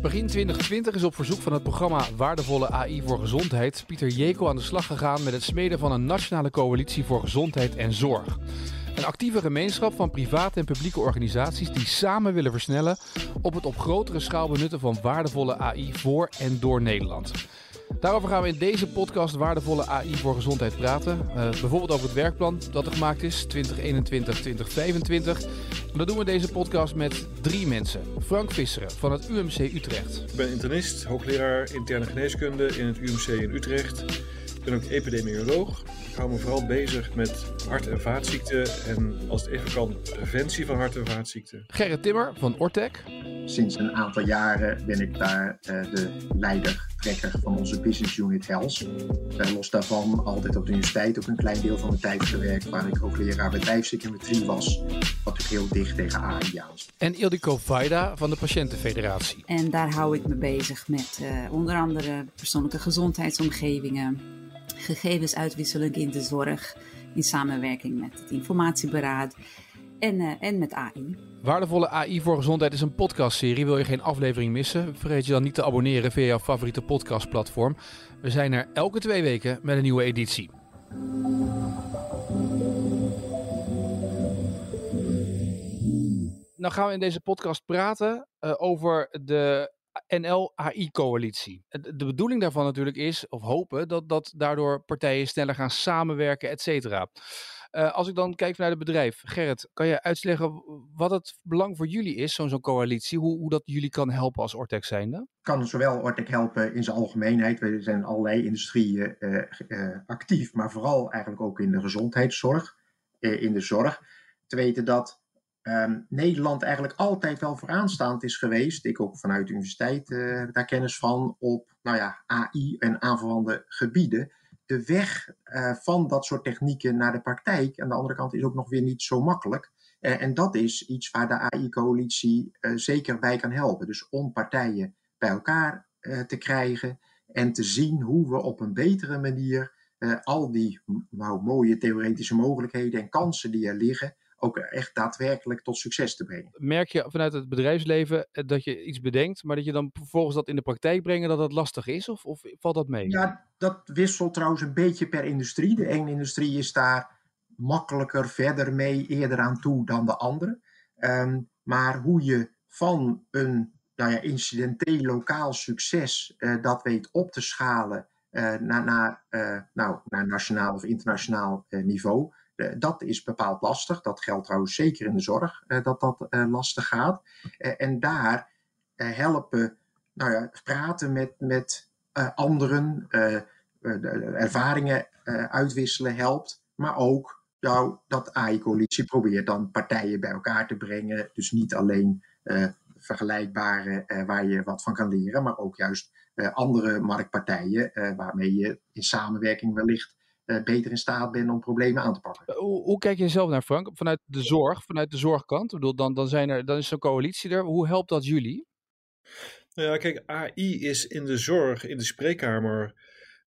Begin 2020 is op verzoek van het programma Waardevolle AI voor Gezondheid Pieter Jekel aan de slag gegaan met het smeden van een nationale coalitie voor gezondheid en zorg. Een actieve gemeenschap van private en publieke organisaties die samen willen versnellen op het op grotere schaal benutten van waardevolle AI voor en door Nederland. Daarover gaan we in deze podcast waardevolle AI voor gezondheid praten. Uh, bijvoorbeeld over het werkplan dat er gemaakt is, 2021-2025. Dat doen we deze podcast met drie mensen. Frank Visseren van het UMC Utrecht. Ik ben internist, hoogleraar interne geneeskunde in het UMC in Utrecht. Ik ben ook epidemioloog. Ik hou me vooral bezig met hart- en vaatziekten en als het even kan, preventie van hart- en vaatziekten. Gerrit Timmer van Ortec. Sinds een aantal jaren ben ik daar uh, de leider, trekker van onze business unit Health. Uh, los daarvan altijd op de universiteit ook een klein deel van de tijd gewerkt waar ik hoogleraar bedrijfseconometrie was, wat ook heel dicht tegen AI aan En Ildiko Vaida van de Patiëntenfederatie. En daar hou ik me bezig met uh, onder andere persoonlijke gezondheidsomgevingen, gegevensuitwisseling in de zorg in samenwerking met het informatieberaad en, uh, en met AI. Waardevolle AI voor Gezondheid is een podcastserie. Wil je geen aflevering missen? Vergeet je dan niet te abonneren via jouw favoriete podcastplatform. We zijn er elke twee weken met een nieuwe editie. Nou gaan we in deze podcast praten uh, over de NL-AI-coalitie. De bedoeling daarvan natuurlijk is, of hopen, dat, dat daardoor partijen sneller gaan samenwerken, et cetera. Uh, als ik dan kijk vanuit het bedrijf, Gerrit, kan je uitleggen wat het belang voor jullie is, zo'n zo'n coalitie, hoe, hoe dat jullie kan helpen als Ortec zijnde? Kan zowel Ortec helpen in zijn algemeenheid, we zijn in allerlei industrieën uh, uh, actief, maar vooral eigenlijk ook in de gezondheidszorg, in de zorg. Te weten dat um, Nederland eigenlijk altijd wel vooraanstaand is geweest, ik ook vanuit de universiteit daar kennis van, op nou ja, AI en aanverwante gebieden de weg uh, van dat soort technieken naar de praktijk aan de andere kant is ook nog weer niet zo makkelijk. Uh, en dat is iets waar de AI-coalitie uh, zeker bij kan helpen. Dus om partijen bij elkaar te krijgen en te zien hoe we op een betere manier al die nou, mooie theoretische mogelijkheden en kansen die er liggen, ook echt daadwerkelijk tot succes te brengen. Merk je vanuit het bedrijfsleven dat je iets bedenkt, maar dat je dan vervolgens dat in de praktijk brengt, dat dat lastig is? Of, of valt dat mee? Ja, dat wisselt trouwens een beetje per industrie. De ene industrie is daar makkelijker verder mee, eerder aan toe dan de andere. Um, maar hoe je van een nou ja, incidenteel lokaal succes uh, dat weet op te schalen uh, naar, naar, uh, nou, naar nationaal of internationaal niveau, dat is bepaald lastig. Dat geldt trouwens zeker in de zorg, uh, dat dat uh, lastig gaat. en daar helpen, nou ja, praten met, met anderen, ervaringen uitwisselen helpt. Maar ook nou, dat AI-coalitie probeert dan partijen bij elkaar te brengen. Dus niet alleen vergelijkbare waar je wat van kan leren, maar ook juist andere marktpartijen waarmee je in samenwerking wellicht beter in staat ben om problemen aan te pakken. Hoe, hoe, kijk je zelf naar Frank? Vanuit de zorg, vanuit de zorgkant? Ik bedoel, dan, dan, zijn er, dan is zo'n coalitie er. Hoe helpt dat jullie? Nou ja, kijk, AI is in de zorg, in de spreekkamer,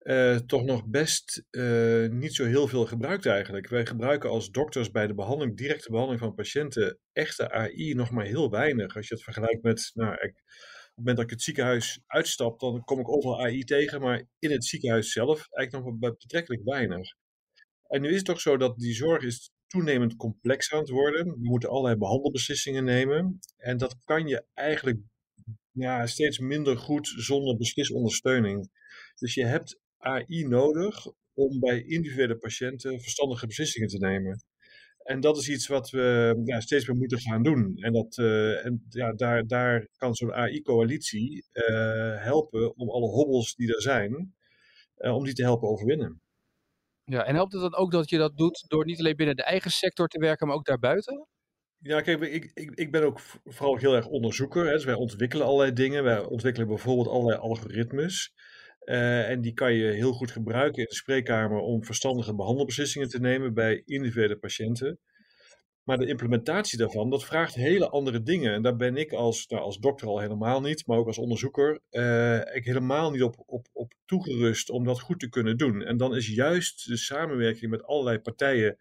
uh, toch nog best uh, niet zo heel veel gebruikt eigenlijk. Wij gebruiken als dokters bij de behandeling, directe behandeling van patiënten, echte AI nog maar heel weinig. Als je het vergelijkt met, nou, het moment dat ik het ziekenhuis uitstap, dan kom ik overal AI tegen, maar in het ziekenhuis zelf eigenlijk nog betrekkelijk weinig. En nu is het toch zo dat die zorg is toenemend complex aan het worden. We moeten allerlei behandelbeslissingen nemen. En dat kan je eigenlijk ja, steeds minder goed zonder beslisondersteuning. Dus je hebt AI nodig om bij individuele patiënten verstandige beslissingen te nemen. En dat is iets wat we ja, steeds meer moeten gaan doen. En, dat, uh, en ja, daar, daar kan zo'n AI-coalitie uh, helpen om alle hobbels die er zijn, uh, om die te helpen overwinnen. Ja, en helpt het dan ook dat je dat doet door niet alleen binnen de eigen sector te werken, maar ook daarbuiten? Ja, kijk, ik, ik, ik ben ook vooral heel erg onderzoeker. Hè. Dus wij ontwikkelen allerlei dingen. Wij ontwikkelen bijvoorbeeld allerlei algoritmes. Uh, en die kan je heel goed gebruiken in de spreekkamer om verstandige behandelbeslissingen te nemen bij individuele patiënten. Maar de implementatie daarvan, dat vraagt hele andere dingen. En daar ben ik als, nou, als dokter al helemaal niet, maar ook als onderzoeker, uh, ik helemaal niet op, op, op toegerust om dat goed te kunnen doen. En dan is juist de samenwerking met allerlei partijen,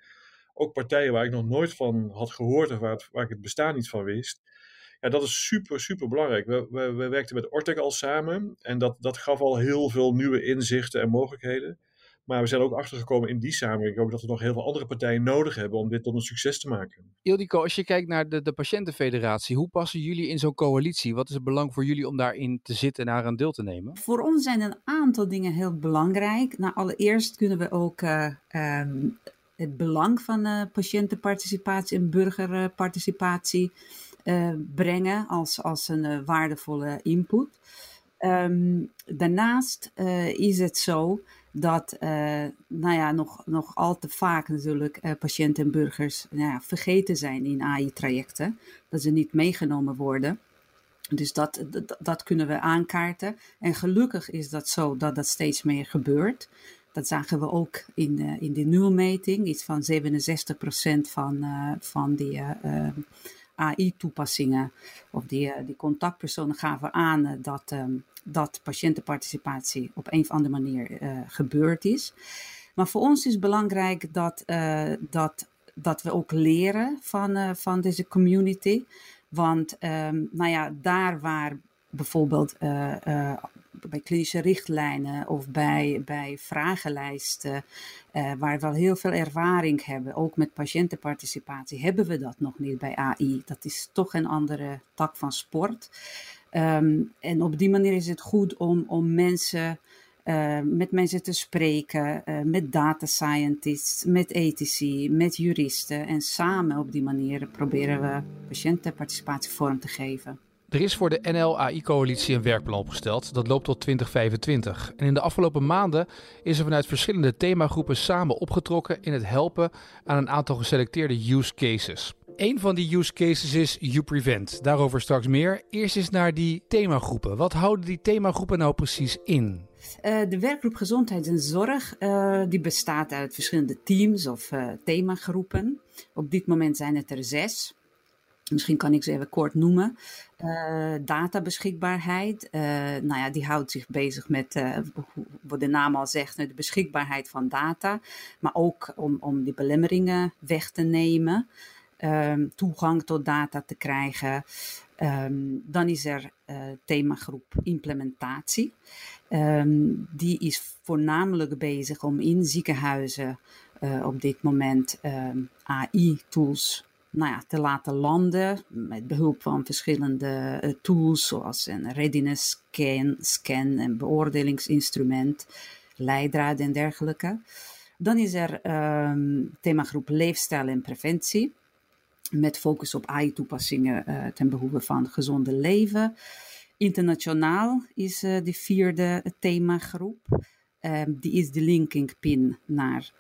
ook partijen waar ik nog nooit van had gehoord of waar, waar ik het bestaan niet van wist, Ja, dat is super, super belangrijk. We, we, we werkten met Ortec al samen en dat, dat gaf al heel veel nieuwe inzichten en mogelijkheden. Maar we zijn ook achtergekomen in die samenwerking ook dat we nog heel veel andere partijen nodig hebben om dit tot een succes te maken. Ildiko, als je kijkt naar de, de patiëntenfederatie, hoe passen jullie in zo'n coalitie? Wat is het belang voor jullie om daarin te zitten en aan deel te nemen? Voor ons zijn een aantal dingen heel belangrijk. Nou, allereerst kunnen we ook uh, um, het belang van uh, patiëntenparticipatie en burgerparticipatie uh, brengen als, als een waardevolle input. Um, daarnaast is het zo dat nou ja, nog, nog al te vaak natuurlijk patiënten en burgers nou ja, vergeten zijn in AI-trajecten. Dat ze niet meegenomen worden. Dus dat, dat, kunnen we aankaarten. En gelukkig is dat zo dat dat steeds meer gebeurt. Dat zagen we ook in, uh, in de nulmeting. Iets van 67% van, van die AI-toepassingen of die, die contactpersonen gaven aan dat, um, dat patiëntenparticipatie op een of andere manier uh, gebeurd is. Maar voor ons is belangrijk dat, dat, dat we ook leren van, van deze community. Want um, nou ja, daar waar bijvoorbeeld bij klinische richtlijnen of bij, bij vragenlijsten, uh, waar we wel heel veel ervaring hebben, ook met patiëntenparticipatie, hebben we dat nog niet bij AI. Dat is toch een andere tak van sport. Um, en op die manier is het goed om, om mensen, uh, met mensen te spreken, uh, met data scientists, met ethici, met juristen. En samen op die manier proberen we patiëntenparticipatie vorm te geven. Er is voor de NL-AI-coalitie een werkplan opgesteld. Dat loopt tot 2025. En in de afgelopen maanden is er vanuit verschillende themagroepen samen opgetrokken in het helpen aan een aantal geselecteerde use cases. Een van die use cases is YouPrevent. Daarover straks meer. Eerst eens naar die themagroepen. Wat houden die themagroepen nou precies in? Uh, de werkgroep Gezondheid en Zorg uh, die bestaat uit verschillende teams of uh, themagroepen. Op dit moment zijn het er zes. Misschien kan ik ze even kort noemen. Uh, databeschikbaarheid. Uh, nou ja, die houdt zich bezig met, uh, wat de naam al zegt, de beschikbaarheid van data. Maar ook om, om die belemmeringen weg te nemen. Um, toegang tot data te krijgen. Um, dan is er themagroep implementatie. Um, die is voornamelijk bezig om in ziekenhuizen op dit moment AI-tools nou ja, te laten landen met behulp van verschillende uh, tools zoals een readiness scan, scan en beoordelingsinstrument, leidraad en dergelijke. Dan is er um, themagroep leefstijl en preventie met focus op AI-toepassingen uh, ten behoeve van gezonde leven. Internationaal is uh, de vierde themagroep. Um, die is de linking pin naar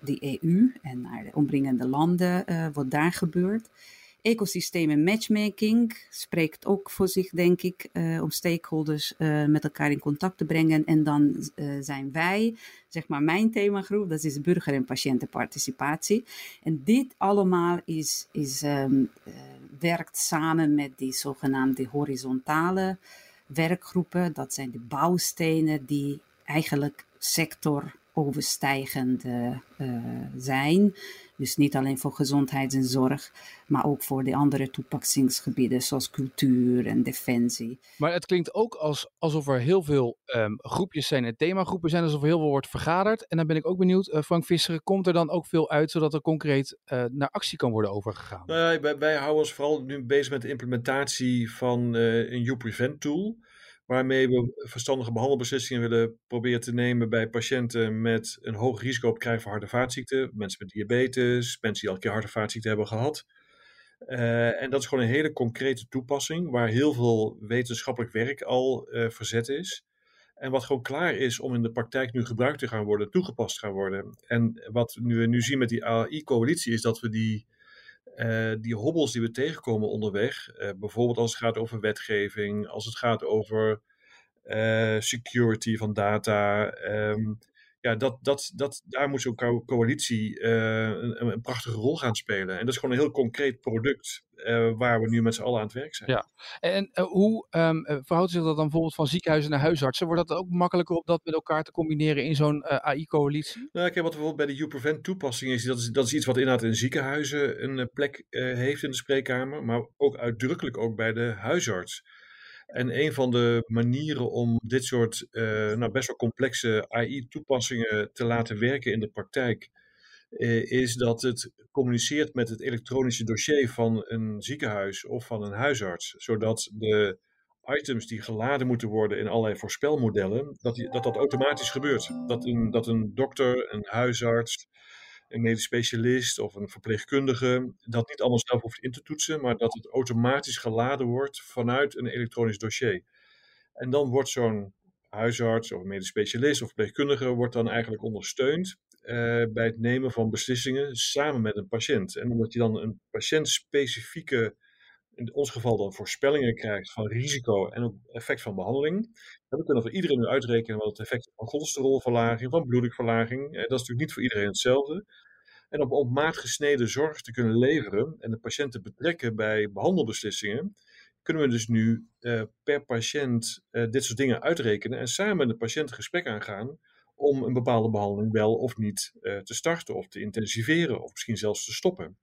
de EU en naar de omringende landen uh, wat daar gebeurt. Ecosystemen matchmaking spreekt ook voor zich, denk ik, uh, om stakeholders uh, met elkaar in contact te brengen. En dan zijn wij, zeg maar mijn themagroep, dat is burger- en patiëntenparticipatie. En dit allemaal is, is, um, werkt samen met die zogenaamde horizontale werkgroepen. Dat zijn de bouwstenen die eigenlijk sector overstijgende uh, zijn. Dus niet alleen voor gezondheid en zorg, maar ook voor de andere toepassingsgebieden zoals cultuur en defensie. Maar het klinkt ook als, alsof er heel veel um, groepjes zijn en themagroepen zijn, alsof er heel veel wordt vergaderd. En dan ben ik ook benieuwd, uh, Frank Visseren, komt er dan ook veel uit zodat er concreet uh, naar actie kan worden overgegaan? Nou, wij, wij, houden ons vooral nu bezig met de implementatie van een YouPrevent tool waarmee we verstandige behandelbeslissingen willen proberen te nemen bij patiënten met een hoog risico op krijgen van hart- en vaatziekten, mensen met diabetes, mensen die al een keer hart- en vaatziekten hebben gehad. Uh, en dat is gewoon een hele concrete toepassing waar heel veel wetenschappelijk werk al uh, verzet is. En wat gewoon klaar is om in de praktijk nu gebruikt te gaan worden, toegepast gaan worden. En wat we nu zien met die AI-coalitie is dat we die, uh, die hobbels die we tegenkomen onderweg, uh, bijvoorbeeld als het gaat over wetgeving, als het gaat over uh, security van data, um, ja, dat, dat, dat, daar moet zo'n coalitie een, een, prachtige rol gaan spelen. En dat is gewoon een heel concreet product waar we nu met z'n allen aan het werk zijn. Ja, en hoe um, verhoudt zich dat dan bijvoorbeeld van ziekenhuizen naar huisartsen? Wordt dat ook makkelijker om dat met elkaar te combineren in zo'n AI-coalitie? Nou, kijk, wat bijvoorbeeld bij de UPrevent toepassing is, dat is, dat is iets wat inderdaad in ziekenhuizen een plek heeft in de spreekkamer, maar ook uitdrukkelijk ook bij de huisarts. En een van de manieren om dit soort uh, nou, best wel complexe AI-toepassingen te laten werken in de praktijk, uh, is dat het communiceert met het elektronische dossier van een ziekenhuis of van een huisarts, zodat de items die geladen moeten worden in allerlei voorspelmodellen, dat dat, dat automatisch gebeurt. Dat een, dat een dokter, een huisarts, een medisch specialist of een verpleegkundige dat niet allemaal zelf hoeft in te toetsen, maar dat het automatisch geladen wordt vanuit een elektronisch dossier. En dan wordt zo'n huisarts of medisch specialist of verpleegkundige wordt dan eigenlijk ondersteund uh, bij het nemen van beslissingen samen met een patiënt. En omdat je dan een patiëntspecifieke, in ons geval dan voorspellingen krijgt van risico en ook effect van behandeling, dan kunnen we voor iedereen nu uitrekenen wat het effect is van cholesterolverlaging, van bloeddrukverlaging. Dat is natuurlijk niet voor iedereen hetzelfde. En om op maat gesneden zorg te kunnen leveren en de patiënt te betrekken bij behandelbeslissingen, kunnen we dus nu uh, per patiënt uh, dit soort dingen uitrekenen en samen met de patiënt gesprek aangaan om een bepaalde behandeling wel of niet te starten of te intensiveren of misschien zelfs te stoppen.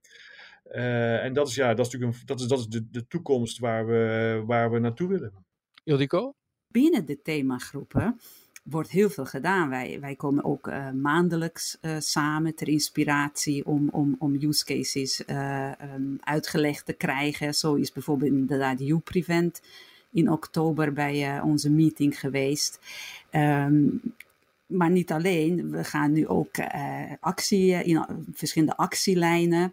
En dat is, ja, dat is natuurlijk een, dat is, dat is de, de toekomst waar we, waar we naartoe willen. Ildiko? binnen de themagroepen wordt heel veel gedaan. Wij, wij komen ook uh, maandelijks uh, samen ter inspiratie om, om, om use cases uh, um, uitgelegd te krijgen. Zo is bijvoorbeeld inderdaad U-Prevent in oktober bij onze meeting geweest. Um, maar niet alleen, we gaan nu ook actie, in verschillende actielijnen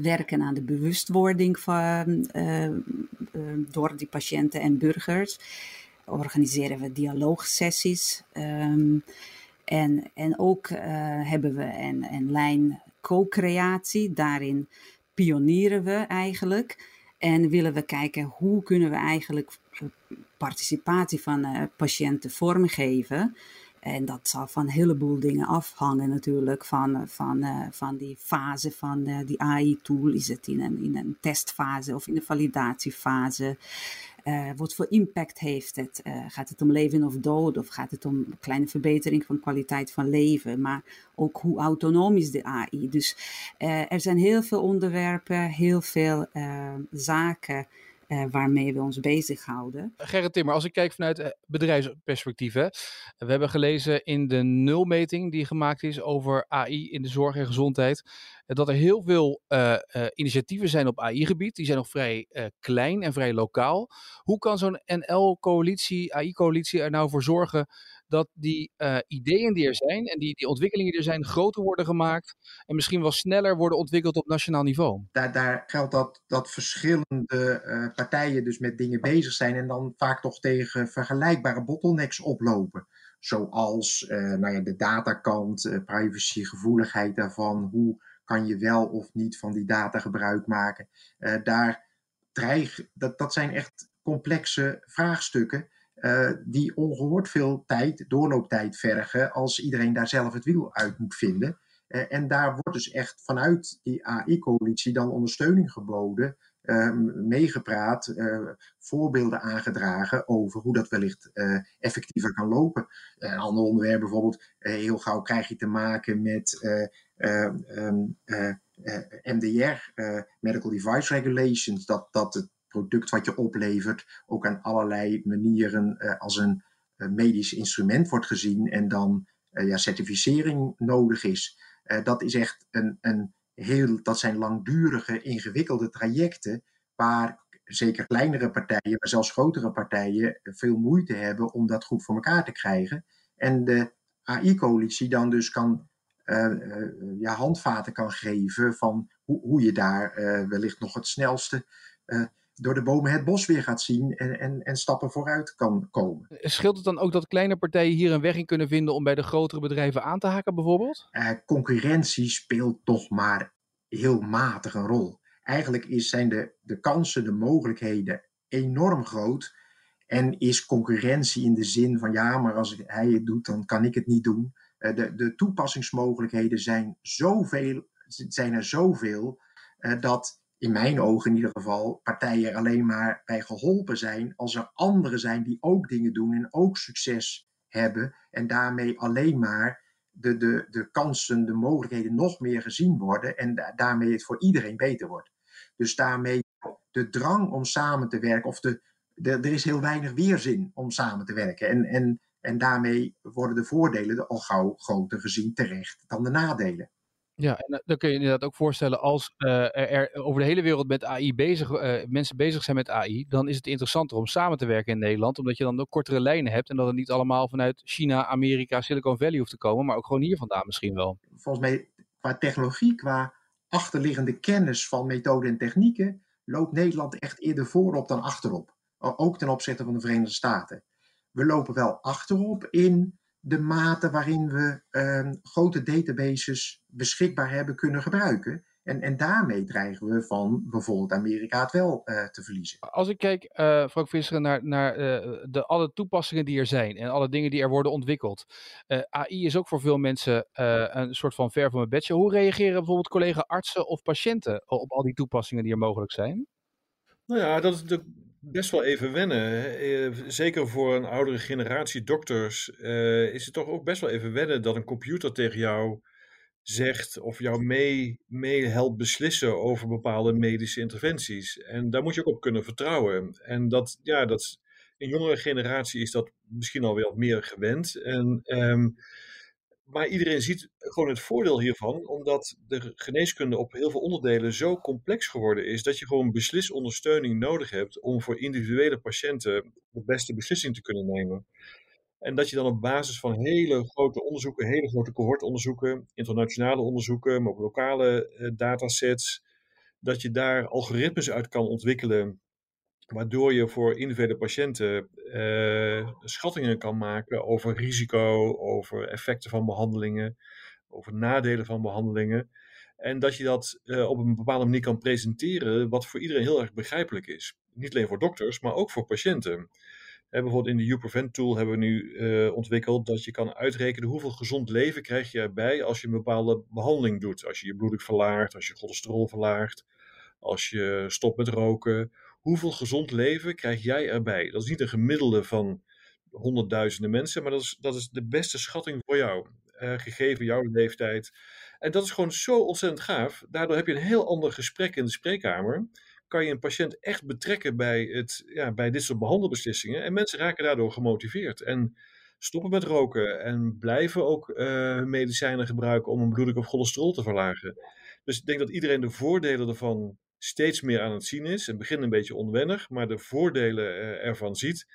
werken aan de bewustwording van, door die patiënten en burgers organiseren we dialoogsessies. Um, en, en ook uh, hebben we een, een lijn co-creatie. Daarin pionieren we eigenlijk. En willen we kijken hoe kunnen we eigenlijk participatie van patiënten vormgeven. En dat zal van een heleboel dingen afhangen natuurlijk. Van, van, uh, van die fase van uh, die AI-tool. Is het in een, in een testfase of in een validatiefase? Uh, wat voor impact heeft het? Gaat het om leven of dood? Of gaat het om een kleine verbetering van kwaliteit van leven? Maar ook hoe autonoom is de AI? Dus er zijn heel veel onderwerpen, heel veel zaken uh, waarmee we ons bezighouden. Gerrit Timmer, als ik kijk vanuit bedrijfsperspectief. Hè, we hebben gelezen in de nulmeting die gemaakt is over AI in de zorg en gezondheid. Dat er heel veel initiatieven zijn op AI-gebied. Die zijn nog vrij klein en vrij lokaal. Hoe kan zo'n NL-coalitie, AI-coalitie er nou voor zorgen dat die uh, ideeën die er zijn en die, die ontwikkelingen die er zijn groter worden gemaakt en misschien wel sneller worden ontwikkeld op nationaal niveau. Daar, daar geldt dat, dat verschillende uh, partijen dus met dingen bezig zijn en dan vaak toch tegen vergelijkbare bottlenecks oplopen. Zoals uh, nou ja, de datakant, privacygevoeligheid daarvan, hoe kan je wel of niet van die data gebruik maken. daar dreig, dat, dat zijn echt complexe vraagstukken uh, die ongehoord veel tijd, doorlooptijd vergen als iedereen daar zelf het wiel uit moet vinden. Uh, en daar wordt dus echt vanuit die AI-coalitie dan ondersteuning geboden, uh, meegepraat, voorbeelden aangedragen over hoe dat wellicht effectiever kan lopen. een ander onderwerp bijvoorbeeld, heel gauw krijg je te maken met MDR, Medical Device Regulations, dat, dat het product wat je oplevert ook aan allerlei manieren uh, als een uh, medisch instrument wordt gezien en dan uh, ja, certificering nodig is. dat is echt een, een heel, dat zijn langdurige, ingewikkelde trajecten waar zeker kleinere partijen, maar zelfs grotere partijen veel moeite hebben om dat goed voor elkaar te krijgen. En de AI-coalitie dan dus kan ja, handvaten kan geven van hoe, hoe je daar wellicht nog het snelste door de bomen het bos weer gaat zien en, en, en stappen vooruit kan komen. Scheelt het dan ook dat kleine partijen hier een weg in kunnen vinden om bij de grotere bedrijven aan te haken bijvoorbeeld? Uh, concurrentie speelt toch maar heel matig een rol. Eigenlijk is, zijn de, de kansen, de mogelijkheden enorm groot. En is concurrentie in de zin van ja, maar als hij het doet, dan kan ik het niet doen. de, de toepassingsmogelijkheden zijn, zoveel, zijn er zoveel dat in mijn ogen in ieder geval partijen alleen maar bij geholpen zijn als er anderen zijn die ook dingen doen en ook succes hebben en daarmee alleen maar de, de, de kansen, de mogelijkheden nog meer gezien worden en daarmee het voor iedereen beter wordt. Dus daarmee de drang om samen te werken, of de, de, er is heel weinig weerzin om samen te werken. En, en, en daarmee worden de voordelen al gauw groter gezien terecht dan de nadelen. Ja, en eh, dan kun je inderdaad ook voorstellen als uh, er over de hele wereld met AI bezig, uh, mensen bezig zijn met AI, dan is het interessanter om samen te werken in Nederland, omdat je dan ook kortere lijnen hebt en dat het niet allemaal vanuit China, Amerika, Silicon Valley hoeft te komen, maar ook gewoon hier vandaan misschien wel. Volgens mij qua technologie, qua achterliggende kennis van methoden en technieken, loopt Nederland echt eerder voorop dan achterop. Ook ten opzichte van de Verenigde Staten. We lopen wel achterop in de mate waarin we uh, grote databases beschikbaar hebben kunnen gebruiken. En, en daarmee dreigen we van bijvoorbeeld Amerika het wel uh, te verliezen. Als ik kijk, uh, Frank Visser, naar, naar uh, de, alle toepassingen die er zijn en alle dingen die er worden ontwikkeld. AI is ook voor veel mensen een soort van ver van mijn bedje. Hoe reageren bijvoorbeeld collega-artsen of patiënten op al die toepassingen die er mogelijk zijn? Nou ja, dat is de, best wel even wennen. Eh, zeker voor een oudere generatie dokters uh, is het toch ook best wel even wennen dat een computer tegen jou zegt of jou mee, mee helpt beslissen over bepaalde medische interventies. En daar moet je ook op kunnen vertrouwen. En dat, ja, dat, in jongere generatie is dat misschien al wel meer gewend. En um, maar iedereen ziet gewoon het voordeel hiervan, omdat de geneeskunde op heel veel onderdelen zo complex geworden is, dat je gewoon beslisondersteuning nodig hebt om voor individuele patiënten de beste beslissing te kunnen nemen. En dat je dan op basis van hele grote onderzoeken, hele grote cohortonderzoeken, internationale onderzoeken, maar ook lokale eh, datasets, dat je daar algoritmes uit kan ontwikkelen waardoor je voor individuele patiënten uh, schattingen kan maken over risico, over effecten van behandelingen, over nadelen van behandelingen. En dat je dat uh, op een bepaalde manier kan presenteren, wat voor iedereen heel erg begrijpelijk is. Niet alleen voor dokters, maar ook voor patiënten. bijvoorbeeld in de UPrevent tool hebben we nu uh, ontwikkeld dat je kan uitrekenen hoeveel gezond leven krijg je erbij als je een bepaalde behandeling doet. Als je je bloeddruk verlaagt, als je cholesterol verlaagt, als je stopt met roken hoeveel gezond leven krijg jij erbij? Dat is niet een gemiddelde van honderdduizenden mensen, maar dat is, dat is de beste schatting voor jou, uh, gegeven jouw leeftijd. En dat is gewoon zo ontzettend gaaf. Daardoor heb je een heel ander gesprek in de spreekkamer. Kan je een patiënt echt betrekken bij, het, ja, bij dit soort behandelbeslissingen. En mensen raken daardoor gemotiveerd. En stoppen met roken en blijven ook uh, medicijnen gebruiken om een bloeddruk of cholesterol te verlagen. Dus ik denk dat iedereen de voordelen ervan steeds meer aan het zien is. Het begint een beetje onwennig, maar de voordelen uh, ervan ziet.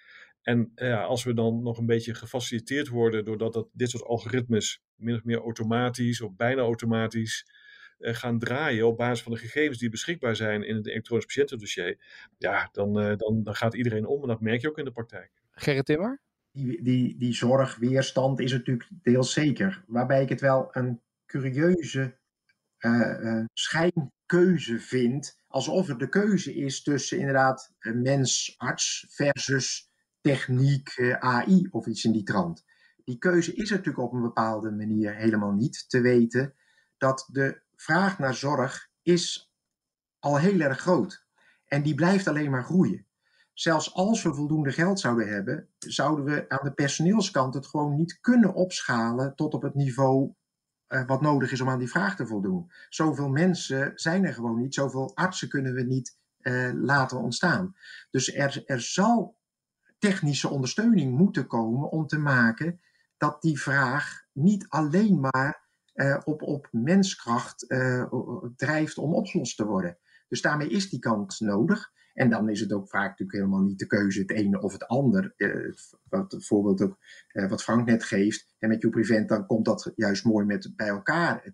En uh, als we dan nog een beetje gefaciliteerd worden doordat dat, dit soort algoritmes min of meer automatisch of bijna automatisch uh, gaan draaien op basis van de gegevens die beschikbaar zijn in het elektronisch patiëntendossier, ja, dan, dan, dan gaat iedereen om en dat merk je ook in de praktijk. Gerrit Timmer? Die, die, die zorgweerstand is natuurlijk deels zeker. Waarbij ik het wel een curieuze schijn keuze vindt, alsof er de keuze is tussen inderdaad mens-arts versus techniek, eh, AI of iets in die trant. Die keuze is natuurlijk op een bepaalde manier helemaal niet. Te weten dat de vraag naar zorg is al heel erg groot. En die blijft alleen maar groeien. Zelfs als we voldoende geld zouden hebben, zouden we aan de personeelskant het gewoon niet kunnen opschalen tot op het niveau wat nodig is om aan die vraag te voldoen. Zoveel mensen zijn er gewoon niet, zoveel artsen kunnen we niet uh, laten ontstaan. Dus er, er zal technische ondersteuning moeten komen om te maken dat die vraag niet alleen maar uh, op, op menskracht drijft om opgelost te worden. Dus daarmee is die kant nodig. En dan is het ook vaak natuurlijk helemaal niet de keuze het ene of het ander. Uh, wat het voorbeeld ook uh, wat Frank net geeft. En met YouPrevent dan komt dat juist mooi met bij elkaar.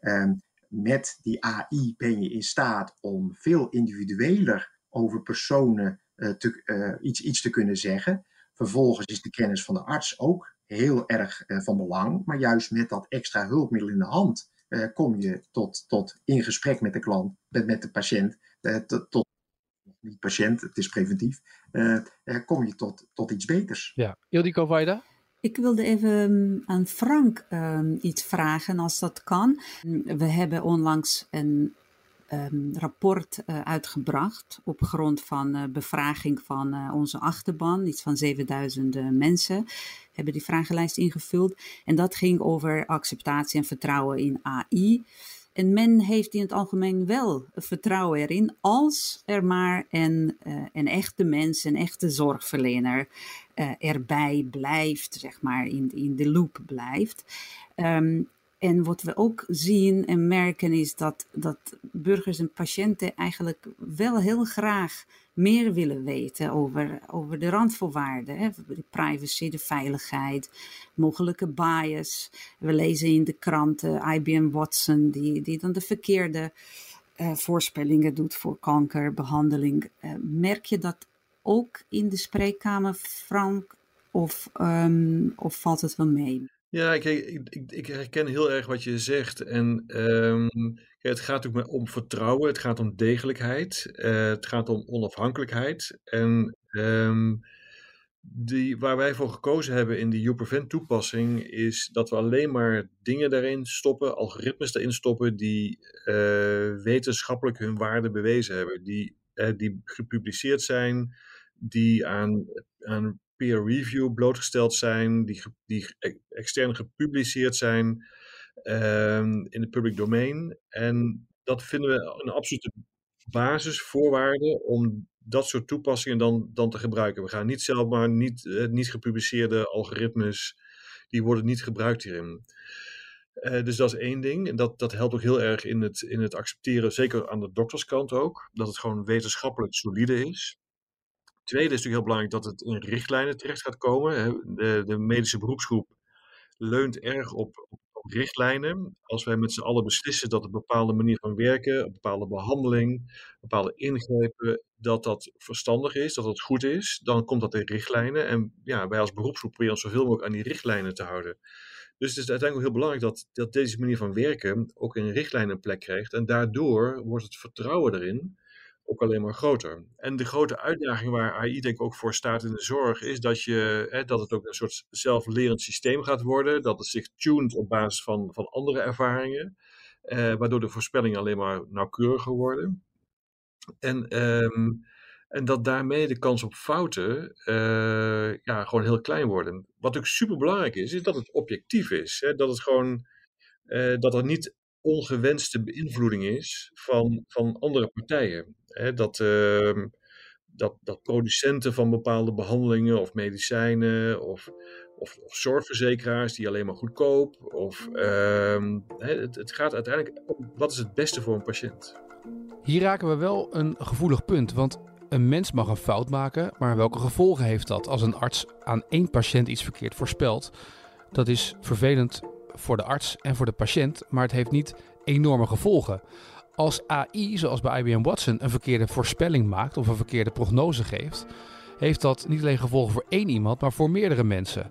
Uh, met die AI ben je in staat om veel individueler over personen eh, te, iets, iets te kunnen zeggen. Vervolgens is de kennis van de arts ook heel erg van belang. Maar juist met dat extra hulpmiddel in de hand kom je tot, tot in gesprek met de klant, met, met de patiënt, tot niet patiënt, het is preventief, uh, kom je tot, tot iets beters. Ja, Ildiko Vaida? Ik wilde even mm, aan Frank um, iets vragen, als dat kan. We hebben onlangs een um, rapport uh, uitgebracht op grond van uh, bevraging van uh, onze achterban. Iets van 7000 mensen hebben die vragenlijst ingevuld. En dat ging over acceptatie en vertrouwen in AI. En men heeft in het algemeen wel vertrouwen erin als er maar een, uh, een echte mens, een echte zorgverlener uh, erbij blijft, zeg maar, in, in de loop blijft. Um, en wat we ook zien en merken is dat, dat burgers en patiënten eigenlijk wel heel graag meer willen weten over, over de randvoorwaarden. Hè? De privacy, de veiligheid, mogelijke bias. We lezen in de kranten IBM Watson, die, die dan de verkeerde uh, voorspellingen doet voor kankerbehandeling. Uh, merk je dat ook in de spreekkamer, Frank? Of, um, of valt het wel mee? Ja, ik, ik, ik, ik herken heel erg wat je zegt. En um, het gaat ook om vertrouwen, het gaat om degelijkheid, uh, het gaat om onafhankelijkheid. En um, die, waar wij voor gekozen hebben in de YouPrevent toepassing is dat we alleen maar dingen daarin stoppen, algoritmes daarin stoppen die uh, wetenschappelijk hun waarde bewezen hebben. Die, uh, die gepubliceerd zijn, die aan, aan peer review blootgesteld zijn, die, die extern gepubliceerd zijn um, in het public domain. En dat vinden we een absolute basisvoorwaarde om dat soort toepassingen dan, dan te gebruiken. We gaan niet zelf maar niet, uh, niet gepubliceerde algoritmes, die worden niet gebruikt hierin. Uh, dus dat is één ding. En dat, dat helpt ook heel erg in het, in het accepteren, zeker aan de dokterskant ook, dat het gewoon wetenschappelijk solide is. Tweede is natuurlijk heel belangrijk dat het in richtlijnen terecht gaat komen. De, de medische beroepsgroep leunt erg op, op, richtlijnen. Als wij met z'n allen beslissen dat een bepaalde manier van werken, een bepaalde behandeling, bepaalde ingrepen, dat dat verstandig is, dat dat goed is, dan komt dat in richtlijnen. En ja, wij als beroepsgroep proberen ons zoveel mogelijk aan die richtlijnen te houden. Dus het is uiteindelijk heel belangrijk dat, dat deze manier van werken ook in richtlijnen een plek krijgt. En daardoor wordt het vertrouwen erin ook alleen maar groter. En de grote uitdaging waar AI denk ik ook voor staat in de zorg, is dat, je, hè, dat het ook een soort zelflerend systeem gaat worden, dat het zich tuned op basis van, van andere ervaringen, eh, waardoor de voorspellingen alleen maar nauwkeuriger worden. En, um, en dat daarmee de kans op fouten uh, ja, gewoon heel klein worden. Wat ook super belangrijk is, is dat het objectief is. Hè? Dat het gewoon, uh, dat er niet ongewenste beïnvloeding is van, van andere partijen. Dat, uh, dat, dat producenten van bepaalde behandelingen of medicijnen of, of, of zorgverzekeraars die alleen maar goedkoop. Of, uh, het, het gaat uiteindelijk om wat is het beste voor een patiënt. Hier raken we wel een gevoelig punt, want een mens mag een fout maken, maar welke gevolgen heeft dat als een arts aan één patiënt iets verkeerd voorspelt? Dat is vervelend voor de arts en voor de patiënt, maar het heeft niet enorme gevolgen. Als AI, zoals bij IBM Watson, een verkeerde voorspelling maakt of een verkeerde prognose geeft, heeft dat niet alleen gevolgen voor één iemand, maar voor meerdere mensen.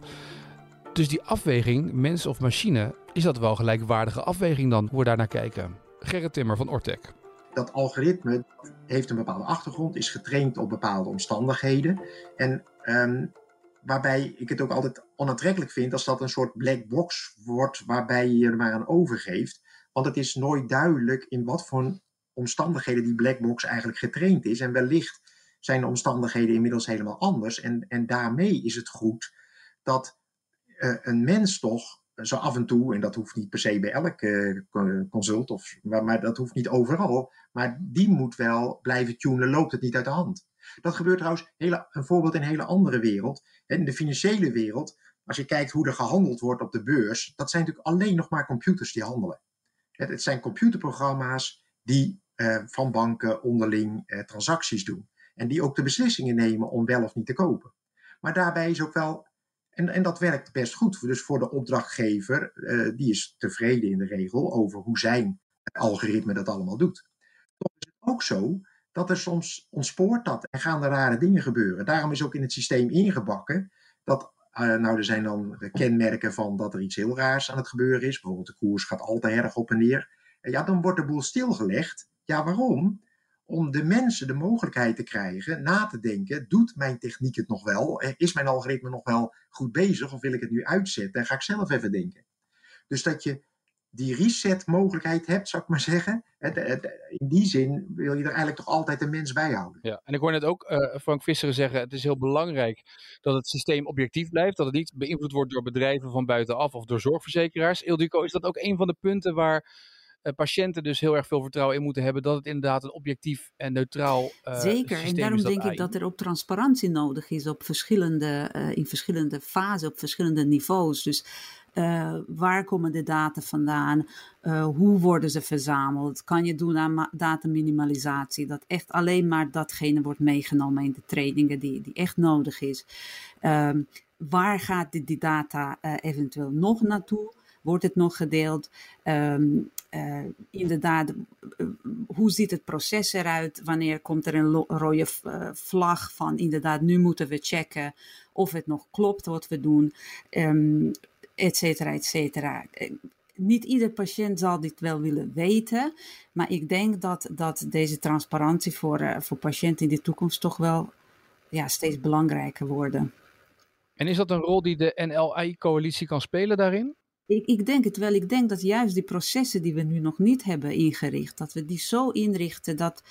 Dus die afweging, mens of machine, is dat wel gelijkwaardige afweging dan, hoe we daar naar kijken? Gerrit Timmer van Ortec. Dat algoritme heeft een bepaalde achtergrond, is getraind op bepaalde omstandigheden. En um, waarbij ik het ook altijd onaantrekkelijk vind als dat een soort black box wordt waarbij je er maar aan overgeeft. Want het is nooit duidelijk in wat voor omstandigheden die black box eigenlijk getraind is. En wellicht zijn de omstandigheden inmiddels helemaal anders. En, en daarmee is het goed dat uh, een mens toch zo af en toe, en dat hoeft niet per se bij elk uh, consult, of, maar, dat hoeft niet overal, maar die moet wel blijven tunen, loopt het niet uit de hand. Dat gebeurt trouwens, hele, een voorbeeld in een hele andere wereld. In de financiële wereld, als je kijkt hoe er gehandeld wordt op de beurs, dat zijn natuurlijk alleen nog maar computers die handelen. Het, zijn computerprogramma's die uh, van banken onderling uh, transacties doen. En die ook de beslissingen nemen om wel of niet te kopen. Maar daarbij is ook wel, en, en dat werkt best goed. Dus voor de opdrachtgever, uh, die is tevreden in de regel over hoe zijn algoritme dat allemaal doet. Toch is het ook zo dat er soms ontspoort dat en gaan er rare dingen gebeuren. Daarom is ook in het systeem ingebakken dat uh, nou, er zijn dan kenmerken van dat er iets heel raars aan het gebeuren is. Bijvoorbeeld de koers gaat altijd erg op en neer. En ja, dan wordt de boel stilgelegd. Ja, waarom? Om de mensen de mogelijkheid te krijgen na te denken: doet mijn techniek het nog wel? Is mijn algoritme nog wel goed bezig? Of wil ik het nu uitzetten? En ga ik zelf even denken. Dus dat je die reset mogelijkheid hebt, zou ik maar zeggen. In die zin wil je er eigenlijk toch altijd een mens bij houden. Ja, en ik hoor net ook uh, Frank Visseren zeggen, het is heel belangrijk dat het systeem objectief blijft, dat het niet beïnvloed wordt door bedrijven van buitenaf of door zorgverzekeraars. Ildiko, is dat ook een van de punten waar patiënten dus heel erg veel vertrouwen in moeten hebben dat het inderdaad een objectief en neutraal uh, Zeker, en daarom denk ik dat er ook transparantie nodig is op verschillende, in verschillende fasen, op verschillende niveaus. Dus uh, waar komen de data vandaan? Uh, hoe worden ze verzameld? Kan je doen aan dataminimalisatie? Dat echt alleen maar datgene wordt meegenomen in de trainingen die, die echt nodig is. Um, waar gaat die, die data eventueel nog naartoe? Wordt het nog gedeeld? Um, uh, inderdaad, hoe ziet het proces eruit? Wanneer komt er een rode vlag van inderdaad, nu moeten we checken of het nog klopt wat we doen? Um, et cetera, et cetera. Eh, niet ieder patiënt zal dit wel willen weten, maar ik denk dat, dat deze transparantie voor, voor patiënten in de toekomst toch wel ja, steeds belangrijker worden. En is dat een rol die de NLI-coalitie kan spelen daarin? Ik, ik, denk het wel. Ik denk dat juist die processen die we nu nog niet hebben ingericht, dat we die zo inrichten dat,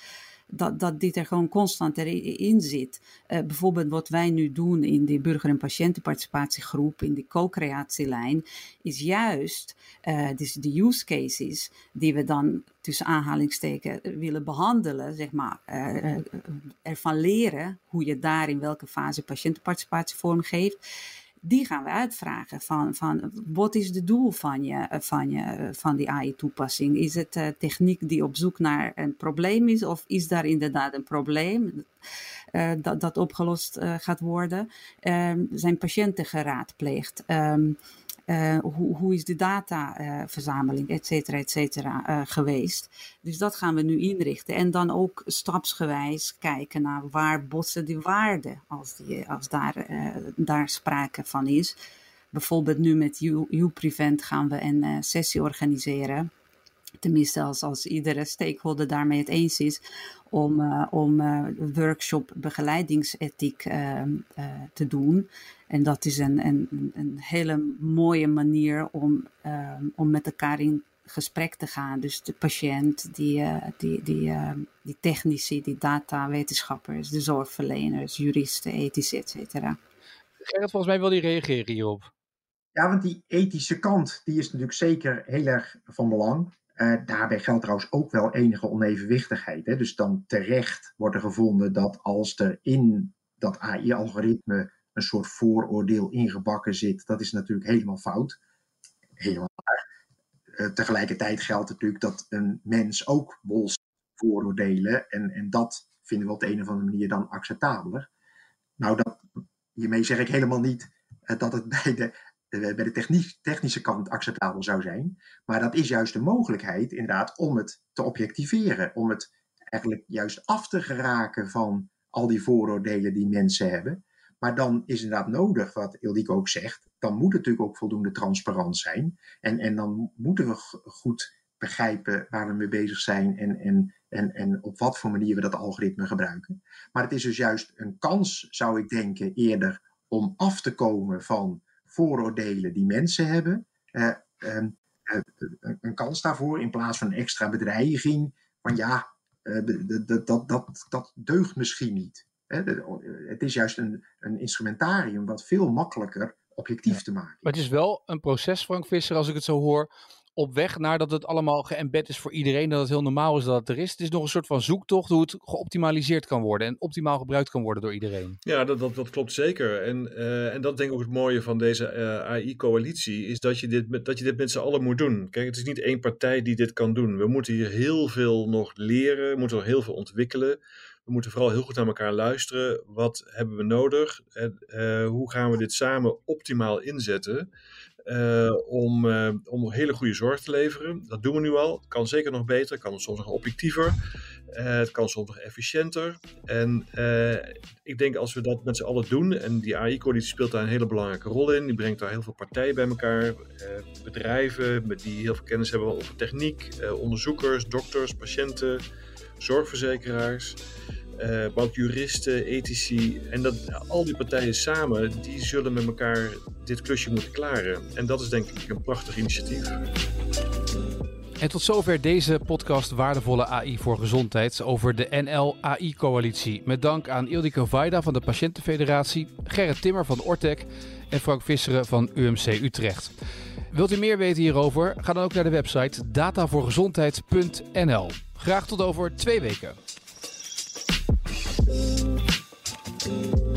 dat, dat dit er gewoon constant erin zit. Uh, bijvoorbeeld wat wij nu doen in die burger- en patiëntenparticipatiegroep, in die co-creatielijn, is juist uh, dus de use cases die we dan tussen aanhalingsteken willen behandelen, zeg maar, uh, ervan leren hoe je daar in welke fase patiëntenparticipatie vormgeeft die gaan we uitvragen. Van, van wat is het doel van, je, van, je, van die AI-toepassing? Is het uh, techniek die op zoek naar een probleem is, of is daar inderdaad een probleem dat, dat opgelost gaat worden? zijn patiënten geraadpleegd? Uh, hoe, hoe, is de dataverzameling, et cetera, et cetera, uh, geweest. Dus dat gaan we nu inrichten. En dan ook stapsgewijs kijken naar waar botsen die waarden, als, die, als daar, daar sprake van is. Bijvoorbeeld nu met U-Prevent gaan we een sessie organiseren. Tenminste, als, als iedere stakeholder daarmee het eens is, om, uh, om workshop begeleidingsethiek uh, te doen. En dat is een, een, een hele mooie manier om, ehm, om met elkaar in gesprek te gaan. Dus de patiënt, die, die, die, die technici, die datawetenschappers, de zorgverleners, juristen, ethici, et cetera. Gerrit, volgens mij wil die reageren hierop. Ja, want die ethische kant die is natuurlijk zeker heel erg van belang. Uh, daarbij geldt trouwens ook wel enige onevenwichtigheid. Hè? Dus dan terecht wordt er gevonden dat als er in dat AI-algoritme een soort vooroordeel ingebakken zit, dat is natuurlijk helemaal fout. Helemaal waar. Uh, tegelijkertijd geldt natuurlijk dat een mens ook bols vooroordelen en, en dat vinden we op de een of andere manier dan acceptabeler. Nou, dat, hiermee zeg ik helemaal niet uh, dat het bij de eh, bij de technische kant acceptabel zou zijn. Maar dat is juist de mogelijkheid, inderdaad, om het te objectiveren. Om het eigenlijk juist af te geraken van al die vooroordelen die mensen hebben. Maar dan is inderdaad nodig, wat Ildiko ook zegt, dan moet het natuurlijk ook voldoende transparant zijn. En, en dan moeten we goed begrijpen waar we mee bezig zijn en, en, en, en op wat voor manier we dat algoritme gebruiken. Maar het is dus juist een kans, zou ik denken, eerder om af te komen van vooroordelen die mensen hebben. Uh, een kans daarvoor in plaats van een extra bedreiging. Van ja, uh, dat, dat, dat, dat deugt misschien niet. Het is juist een, een instrumentarium wat veel makkelijker objectief te maken. Maar het is wel een proces, Frank Visser, als ik het zo hoor, op weg naar dat het allemaal geëmbed is voor iedereen, dat het heel normaal is dat het er is. Het is nog een soort van zoektocht hoe het geoptimaliseerd kan worden en optimaal gebruikt kan worden door iedereen. Ja, dat, dat, dat klopt zeker. En, uh, en dat denk ik ook het mooie van deze uh, eh, AI-coalitie, is dat je, dit met, dat je dit met z'n allen moet doen. Kijk, het is niet één partij die dit kan doen. We moeten hier heel veel nog leren, we moeten nog heel veel ontwikkelen. We moeten vooral heel goed naar elkaar luisteren. Wat hebben we nodig? En, uh, hoe gaan we dit samen optimaal inzetten? Uh, om, uh, om hele goede zorg te leveren. Dat doen we nu al. Het kan zeker nog beter. Kan soms nog objectiever. Het kan soms nog efficiënter. En ik denk als we dat met z'n allen doen, en die AI-coalitie speelt daar een hele belangrijke rol in. Die brengt daar heel veel partijen bij elkaar. bedrijven met die heel veel kennis hebben over techniek, onderzoekers, dokters, patiënten, zorgverzekeraars, uh, maar ook juristen, ethici. En dat, al die partijen samen, die zullen met elkaar dit klusje moeten klaren. En dat is denk ik een prachtig initiatief. En tot zover deze podcast Waardevolle AI voor Gezondheid over de NL-AI-coalitie. Met dank aan Ildiko Vaida van de Patiëntenfederatie, Gerrit Timmer van Ortec en Frank Visseren van UMC Utrecht. Wilt u meer weten hierover? Ga dan ook naar de website datavoorgezondheid.nl. Graag tot over twee weken. Ooh. Ooh.